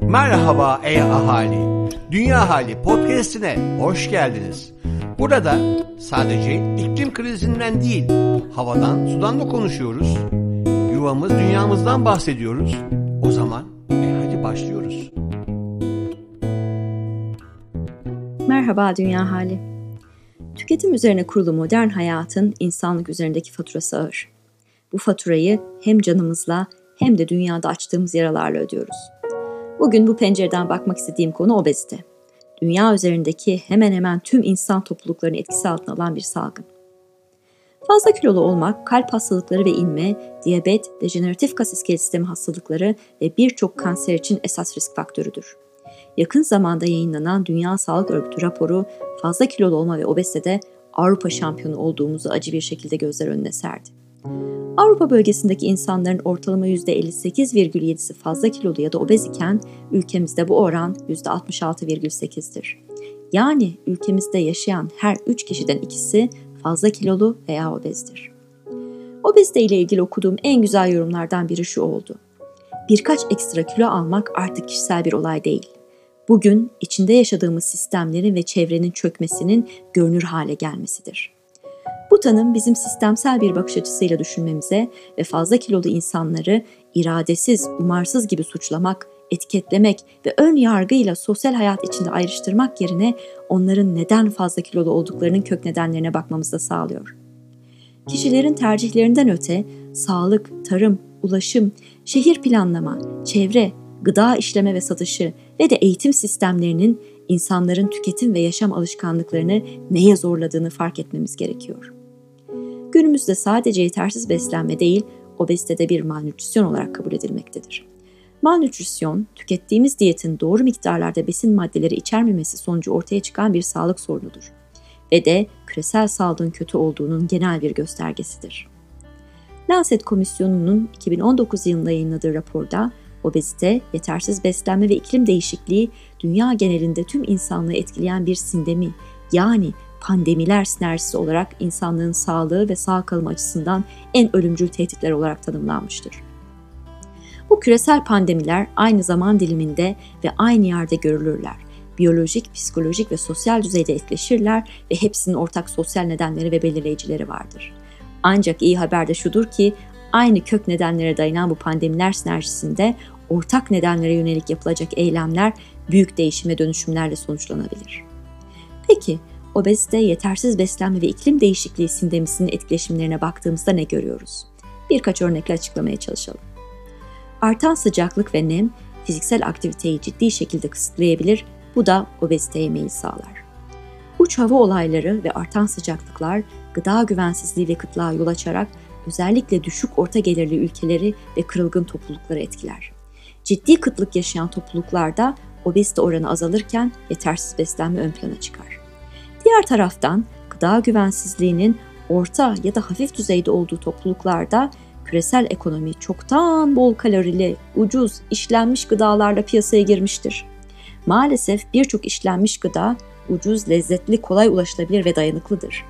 Merhaba ey ahali. Dünya Hali podcast'ine hoş geldiniz. Burada sadece iklim krizinden değil, havadan, sudan da konuşuyoruz. Yuvamız, dünyamızdan bahsediyoruz. O zaman e hadi başlıyoruz. Merhaba Dünya Hali. Tüketim üzerine kurulu modern hayatın insanlık üzerindeki faturası ağır. Bu faturayı hem canımızla hem de dünyada açtığımız yaralarla ödüyoruz. Bugün bu pencereden bakmak istediğim konu obezite. Dünya üzerindeki hemen hemen tüm insan topluluklarını etkisi altına alan bir salgın. Fazla kilolu olmak, kalp hastalıkları ve inme, diyabet, dejeneratif kas iskelet sistemi hastalıkları ve birçok kanser için esas risk faktörüdür. Yakın zamanda yayınlanan Dünya Sağlık Örgütü raporu fazla kilolu olma ve obezitede Avrupa şampiyonu olduğumuzu acı bir şekilde gözler önüne serdi. Avrupa bölgesindeki insanların ortalama %58,7'si fazla kilolu ya da obez iken ülkemizde bu oran %66,8'dir. Yani ülkemizde yaşayan her 3 kişiden ikisi fazla kilolu veya obezdir. Obezite ile ilgili okuduğum en güzel yorumlardan biri şu oldu. Birkaç ekstra kilo almak artık kişisel bir olay değil. Bugün içinde yaşadığımız sistemlerin ve çevrenin çökmesinin görünür hale gelmesidir. Bu tanım bizim sistemsel bir bakış açısıyla düşünmemize ve fazla kilolu insanları iradesiz, umarsız gibi suçlamak, etiketlemek ve ön yargıyla sosyal hayat içinde ayrıştırmak yerine onların neden fazla kilolu olduklarının kök nedenlerine bakmamızı sağlıyor. Kişilerin tercihlerinden öte sağlık, tarım, ulaşım, şehir planlama, çevre, gıda işleme ve satışı ve de eğitim sistemlerinin insanların tüketim ve yaşam alışkanlıklarını neye zorladığını fark etmemiz gerekiyor. Günümüzde sadece yetersiz beslenme değil, obezite de bir malnutrisyon olarak kabul edilmektedir. Malnutrisyon, tükettiğimiz diyetin doğru miktarlarda besin maddeleri içermemesi sonucu ortaya çıkan bir sağlık sorunudur ve de küresel sağlığın kötü olduğunun genel bir göstergesidir. Lancet Komisyonu'nun 2019 yılında yayınladığı raporda obezite, yetersiz beslenme ve iklim değişikliği dünya genelinde tüm insanlığı etkileyen bir sindemi yani pandemiler sinerjisi olarak insanlığın sağlığı ve sağ kalım açısından en ölümcül tehditler olarak tanımlanmıştır. Bu küresel pandemiler aynı zaman diliminde ve aynı yerde görülürler. Biyolojik, psikolojik ve sosyal düzeyde etkileşirler ve hepsinin ortak sosyal nedenleri ve belirleyicileri vardır. Ancak iyi haber de şudur ki aynı kök nedenlere dayanan bu pandemiler sinerjisinde ortak nedenlere yönelik yapılacak eylemler büyük değişim ve dönüşümlerle sonuçlanabilir. Peki obezite, yetersiz beslenme ve iklim değişikliği sindemisinin etkileşimlerine baktığımızda ne görüyoruz? Birkaç örnekle açıklamaya çalışalım. Artan sıcaklık ve nem fiziksel aktiviteyi ciddi şekilde kısıtlayabilir, bu da obeziteye meyil sağlar. Uç hava olayları ve artan sıcaklıklar gıda güvensizliği ve kıtlığa yol açarak özellikle düşük orta gelirli ülkeleri ve kırılgın toplulukları etkiler. Ciddi kıtlık yaşayan topluluklarda obezite oranı azalırken yetersiz beslenme ön plana çıkar. Diğer taraftan gıda güvensizliğinin orta ya da hafif düzeyde olduğu topluluklarda küresel ekonomi çoktan bol kalorili, ucuz, işlenmiş gıdalarla piyasaya girmiştir. Maalesef birçok işlenmiş gıda ucuz, lezzetli, kolay ulaşılabilir ve dayanıklıdır.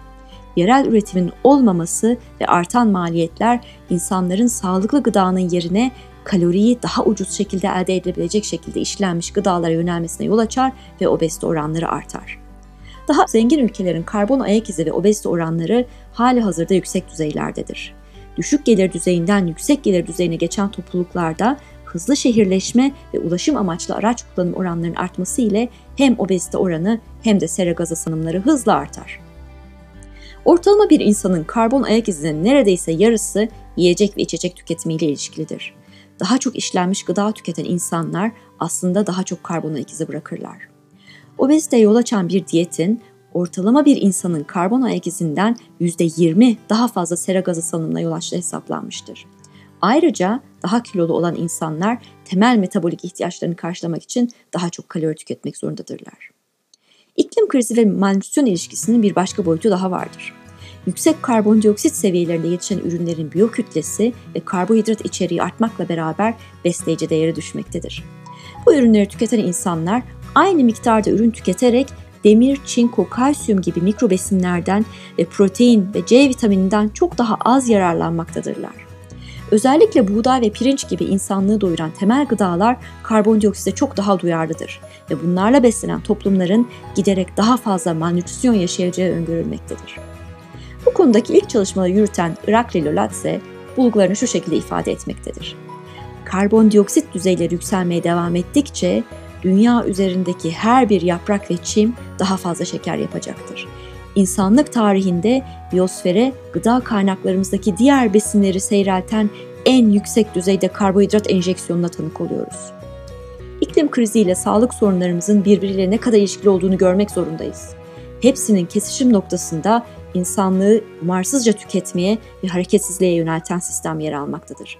Yerel üretimin olmaması ve artan maliyetler insanların sağlıklı gıdanın yerine kaloriyi daha ucuz şekilde elde edilebilecek şekilde işlenmiş gıdalara yönelmesine yol açar ve obezite oranları artar. Daha zengin ülkelerin karbon ayak izi ve obezite oranları hali hazırda yüksek düzeylerdedir. Düşük gelir düzeyinden yüksek gelir düzeyine geçen topluluklarda hızlı şehirleşme ve ulaşım amaçlı araç kullanım oranlarının artması ile hem obezite oranı hem de sera gazı salınımları hızla artar. Ortalama bir insanın karbon ayak izinin neredeyse yarısı yiyecek ve içecek tüketimiyle ilişkilidir. Daha çok işlenmiş gıda tüketen insanlar aslında daha çok karbon ayak izi bırakırlar. Obezite yol açan bir diyetin ortalama bir insanın karbon ayak izinden %20 daha fazla sera gazı salınımına yol açtığı hesaplanmıştır. Ayrıca daha kilolu olan insanlar temel metabolik ihtiyaçlarını karşılamak için daha çok kalori tüketmek zorundadırlar. İklim krizi ve malnütrisyon ilişkisinin bir başka boyutu daha vardır. Yüksek karbondioksit seviyelerinde yetişen ürünlerin biyokütlesi ve karbohidrat içeriği artmakla beraber besleyici değeri düşmektedir. Bu ürünleri tüketen insanlar aynı miktarda ürün tüketerek demir, çinko, kalsiyum gibi mikro besinlerden ve protein ve C vitamininden çok daha az yararlanmaktadırlar. Özellikle buğday ve pirinç gibi insanlığı doyuran temel gıdalar karbondioksite çok daha duyarlıdır ve bunlarla beslenen toplumların giderek daha fazla malnütrisyon yaşayacağı öngörülmektedir. Bu konudaki ilk çalışmaları yürüten Irakli Lolatse bulgularını şu şekilde ifade etmektedir. Karbondioksit düzeyleri yükselmeye devam ettikçe dünya üzerindeki her bir yaprak ve çim daha fazla şeker yapacaktır. İnsanlık tarihinde biyosfere gıda kaynaklarımızdaki diğer besinleri seyrelten en yüksek düzeyde karbonhidrat enjeksiyonuna tanık oluyoruz. İklim kriziyle sağlık sorunlarımızın birbiriyle ne kadar ilişkili olduğunu görmek zorundayız. Hepsinin kesişim noktasında insanlığı umarsızca tüketmeye ve hareketsizliğe yönelten sistem yer almaktadır.